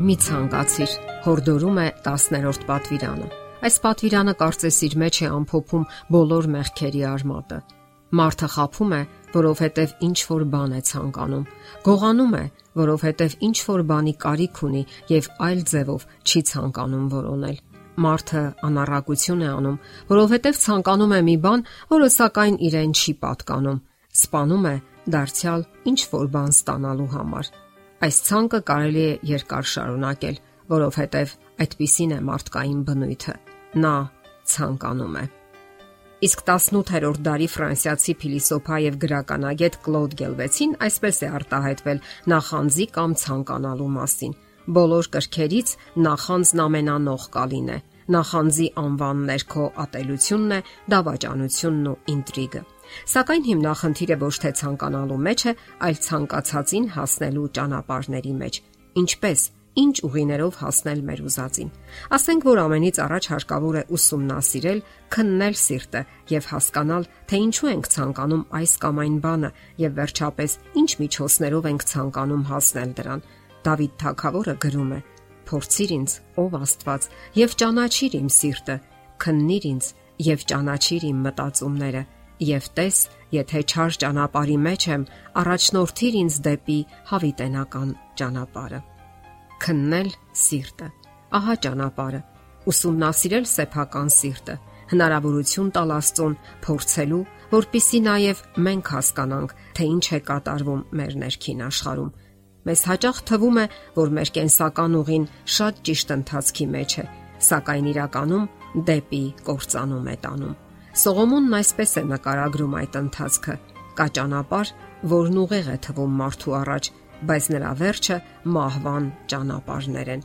Մի ցանկացիր հորդորում է 10-րդ պատվիրանը։ Այս պատվիրանը կարծես իր մեջ է ամփոփում բոլոր մեղքերի արմատը։ Մարդը խափում է, որովհետև ինչ որ բան է ցանկանում։ Գողանում է, որովհետև ինչ որ բանի կարիք ունի եւ այլ ձևով չի ցանկանում որոնել։ Մարդը անառակություն է անում, որովհետև ցանկանում է մի բան, որը սակայն իրեն չի պատկանում։ Սպանում է դարձյալ ինչ որ բան ստանալու համար։ Այս ցանկը կարելի է երկար շարունակել, որովհետև այդպիսին է մարդկային բնույթը։ Նա ցանկանում է։ Իսկ 18-րդ դարի ֆրանսիացի փիլիսոփա եւ գրականագետ Կլոդ Գելվեցին այսպես է արտահայտվել նախանձի կամ ցանկանալու մասին։ Բոլոր կրքերից նախանձն ամենանող կալին է։ Նախանձի անվան ներքո ատելությունն է, դավաճանությունն ու ինտրիգը։ Սակայն հիմնախնդիրը ոչ թե ցանկանալու մեջ է, այլ ցանկացածին հասնելու ճանապարհների մեջ։ Ինչպես, ինչ ուղիներով հասնել մեր ուզածին։ Ասենք որ ամենից առաջ հարկավոր է ուսումնասիրել, քննել սիրտը եւ հասկանալ, թե ինչու ենք ցանկանում այս կամ այն բանը եւ վերջապես ինչ միջոցներով ենք ցանկանում հասնել դրան։ Դավիթ Թագավորը գրում է. Փորձիր ինձ, ով Աստված, եւ ճանաչիր իմ սիրտը, քննիր ինձ եւ ճանաչիր իմ մտածումները եւ տես, եթե չար ճանապարհի մեջ եմ, առաջնորդիր ինձ դեպի հավիտենական ճանապարհը։ Քննել սիրտը։ Ահա ճանապարհը։ Ուսումնասիրել սեփական սիրտը, հնարավորություն տալ Աստծուն փորձելու, որpիսի նաև մենք հասկանանք, թե ինչ է կատարվում մեր ներքին աշխարհում։ Մեզ հաճախ թվում է, որ մեր կենսական ուղին շատ ճիշտ ընթացքի մեջ է, սակայն իրականում դեպի կործանում է տանում։ Սողոմոնն այսպես է նկարագրում այդ ընթացքը. կա ճանապարհ, որն ուղիղ է թվում մարդու առաջ, բայց նրա վերջը մահվան ճանապարհներ են։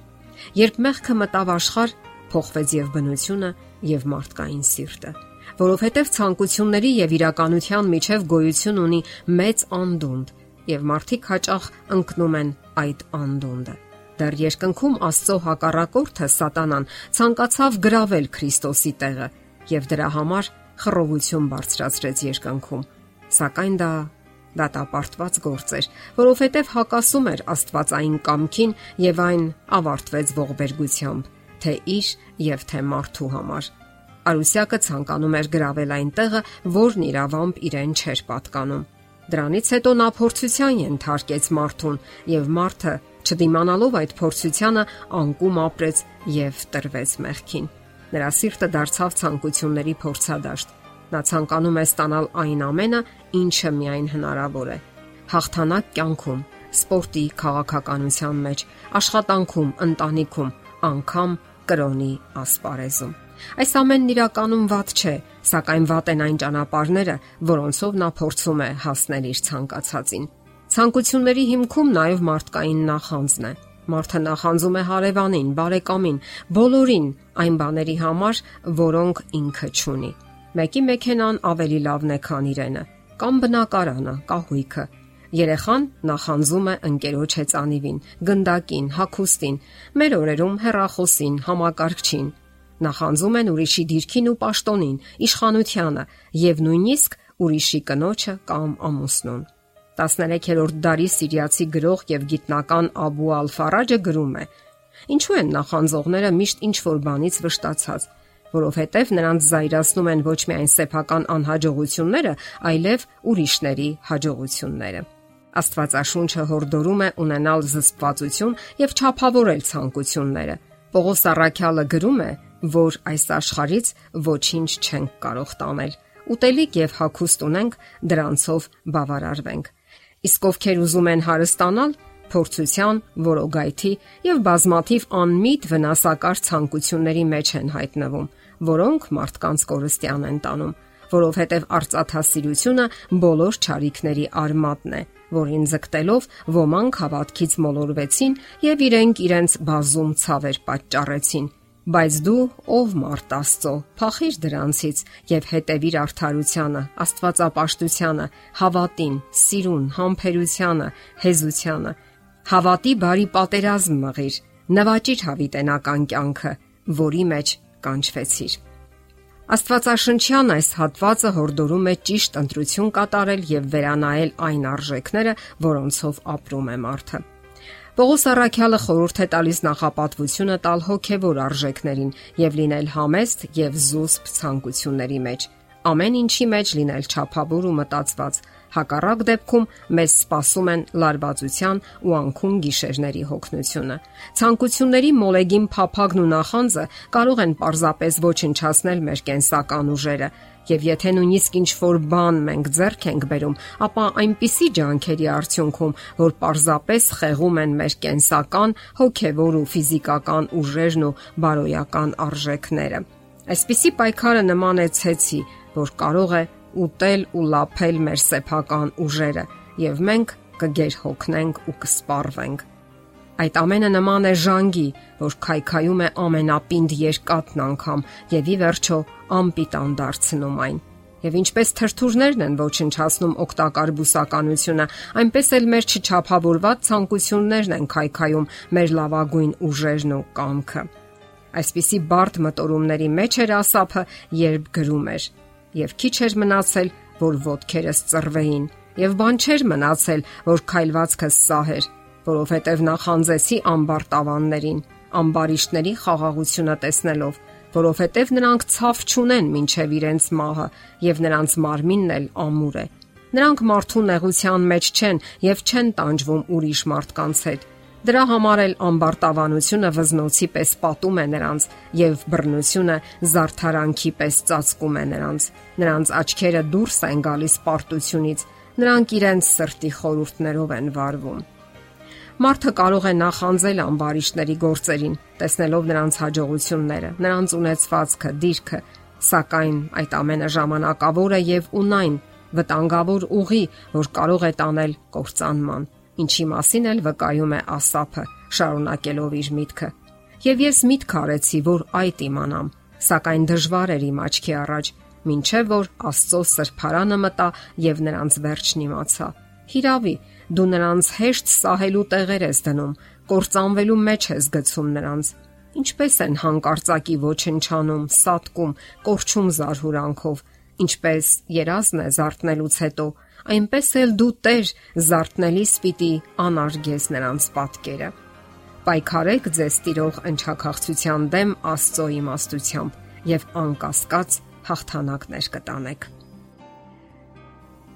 Երբ մեղքը մտավ աշխարհ, փոխվեց եւ բնությունը, եւ մարդկային սիրտը, որովհետեւ ցանկությունների եւ իրականության միջև գոյություն ունի մեծ անդունդ, եւ մարդիկ հաճախ ընկնում են այդ անդունդը։ Դեռ երկնքում Աստծո հակառակորդը Սատանան ցանկացավ գravel Քրիստոսի տեղը եւ դրա համար խռովություն բարձրացրեց երկնքում։ Սակայն դա դատապարտված գործ էր, որովհետև հակասում էր Աստվածային կամքին եւ այն ավարտվեց ողբերգությամբ, թե իր եւ թե մարդու համար։ Արուսյակը ցանկանում էր գravel այն տեղը, որն իրավամբ իրեն չէր պատկանում։ Դրանից հետո նա փորձության ենթարկեց մարդուն եւ մարդը, չդիմանալով այդ փորձությանը, անկում ապրեց եւ տրվեց մեղքին։ Նրա սիրտը դարձավ ցանկությունների փորձադաշտ։ Նա ցանկանում է ստանալ այն ամենը, ինչը միայն հնարավոր է։ Հաղթանակ կյանքում, սպորտի, քաղաքականության մեջ, աշխատանքում, ընտանիքում, անգամ կրոնի ասպարեզում։ Այս ամենն իրականում ված չէ, սակայն վատ են այն ճանապարհները, որոնցով նա փորձում է հասնել իր ցանկացածին։ Ցանկությունների հիմքում նաև մարդկային նախանձն է։ Մարդը նախանձում է հարևանին, բարեկամին, բոլորին այն բաների համար, որոնք ինքը ճունի։ Մեկի մեքենան ավելի լավն է, քան իրենը, կամ բնակարանը, կահույքը։ Երեխան նախանձում է ընկերոջ հեծանիվին, գնդակին, հակոստին, մեր օրերում հերախոսին, համակարգչին։ Նախանձում են ուրիշի դիրքին ու պաշտոնին, իշխանությանը եւ նույնիսկ ուրիշի կնոջը կամ ամուսնուն։ 13-րդ դարի սիրիացի գրող եւ գիտնական Աբու Ալ-Ֆարաջը գրում է. Ինչու են նախանձողները միշտ ինչ որ բանից վշտացած, որովհետև նրանց զայրացնում են ոչ միայն սեփական անհաջողությունները, այլև ուրիշների հաջողությունները։ Աստվածաշունչը հորդորում է ունենալ զսպվածություն եւ չափավորել ցանկությունները։ Պողոս Առաքյալը գրում է, որ այս աշխարից ոչինչ չենք կարող տանել։ Ուտելիք եւ հագուստ ունենք, դրանցով բավարարվենք։ Իսկ ովքեր ուզում են հարստանալ, փորձության, որոգայթի եւ բազմաթիվ անմիտ վնասակար ցանկությունների մեջ են հայտնվում, որոնք մարդկանց կորստյան են տանում, որովհետև արծաթասիրությունը բոլոր ճարիքների արմատն է, որին ձգտելով ոմանք հավատքից մոլորվեցին եւ իրենք իրենց բազում ցավեր պատճառեցին Բայց դու, ով մարդ Աստծո, փախիր դրանցից եւ հետևիր արդարությանը, Աստվածապաշտությանը, հավատին, սիրուն, համբերությանը, հեզությանը։ Հավատի բարի պատերազմ մղիր, նվաճիր հավիտենական կյանքը, որի մեջ կանչվեցիր։ Աստվածաշնչյան այս հատվածը հորդորում է ճիշտ ընտրություն կատարել եւ վերանայել այն արժեքները, որոնցով ապրում է մարդը։ Պողոս Արաքյալը խորհուրդ է տալիս նախապատվությունը տալ հոգևոր արժեքներին եւ լինել համեստ եւ զուսպ ցանկությունների մեջ։ Ամեն ինչի մեջ լինել ճափավոր ու մտածված։ Հակառակ դեպքում մեզ սպասում են լարվածության ու անքուն գիշերների հոգնությունը։ Ցանկությունների մոլեգին փափագն ու նախանձը կարող են պարզապես ոչնչացնել մեր կենսական ուժերը, Եվ եթե նույնիսկ ինչ որ բան մենք ձեռք ենք բերում, ապա այնպիսի ջանքերի արդյունքում, որ պարզապես խեղում են մեր կենսական, հոգևոր ու ֆիզիկական ուժերն ու բարոյական արժեքները։ Այսպիսի պայքարը նման է ցեցի, որ կարող է ուտել ու լափել մեր սեփական ուժերը, եւ մենք կգերհոգնենք ու կսպառվենք։ Այդ ամենը նման է ժանգի, որ քայքայում է ամենապինդ երկաթն անգամ եւ ի վերջո անպիտան դարձնում այն։ Եվ ինչպես թրթուրներն են ոչնչացնում օգտակար բուսականությունը, այնպես էլ մեր չչափավորված ցանկություններն են քայքայում մեր լավագույն ուժերն ու կամքը։ Այսպիսի բարդ մտորումների մեջ էր ասափը, երբ գրում էր. Եվ քիչ էր մնացել, որ ոդքերս ծռվեին, եւ բան չէր մնացել, որ քայլվածքս սահեր, որովհետև նախանձեցի ամբար տավաններին, ամբարիշտների խաղաղությունը տեսնելով, որովհետև նրանք ցավ չունեն մինչև իրենց մահը եւ նրանց մարմինն էլ ամուր է։ Նրանք մարդու նեղության մեջ չեն եւ չեն տանջվում ուրիշ մարդկանց հետ։ Դրա համար էլ ամբարտավանությունը վզնոցի պես պատում է նրանց եւ բռնությունը զարթարանքի պես ծածկում է նրանց։ Նրանց աչքերը դուրս են գալիս պարտությունից։ Նրանք իրենց սրտի խորհուրդներով են վարվում։ Մարդը կարող է նախանձել ամբարիշտների գործերին, տեսնելով նրանց հաջողությունները, նրանց ունեցվածքը, դիրքը, սակայն այդ ամենը ժամանակավոր է եւ ունայն վտանգավոր ուղի, որ կարող է տանել կործանման, ինչի մասին էլ վկայում է Ասափը, շարունակելով իր միտքը։ Եվ ես միտք արեցի, որ այդ իմանամ, սակայն դժվար էր իմ աչքի առաջ, ինչեւ որ Աստծո սրբարանը մտա եւ նրանց վերջն իմացա։ Հիրավի, Դու նրանց հեշտ սահելու տեղեր ես դնում, կործանվելու մեջ ես գցում նրանց։ Ինչպես են հանկարծակի ոչնչանում, սատկում, կորչում զարհուրանքով, ինչպես երազն է զարթնելուց հետո, այնպես էլ դու Տեր զարթնելիս պիտի անարգես նրանց պատկերը։ Պայքարեք ձեզ տիրող ընչակաղցության դեմ Աստծո իմաստությամբ եւ անկասկած հաղթանակներ կտանեք։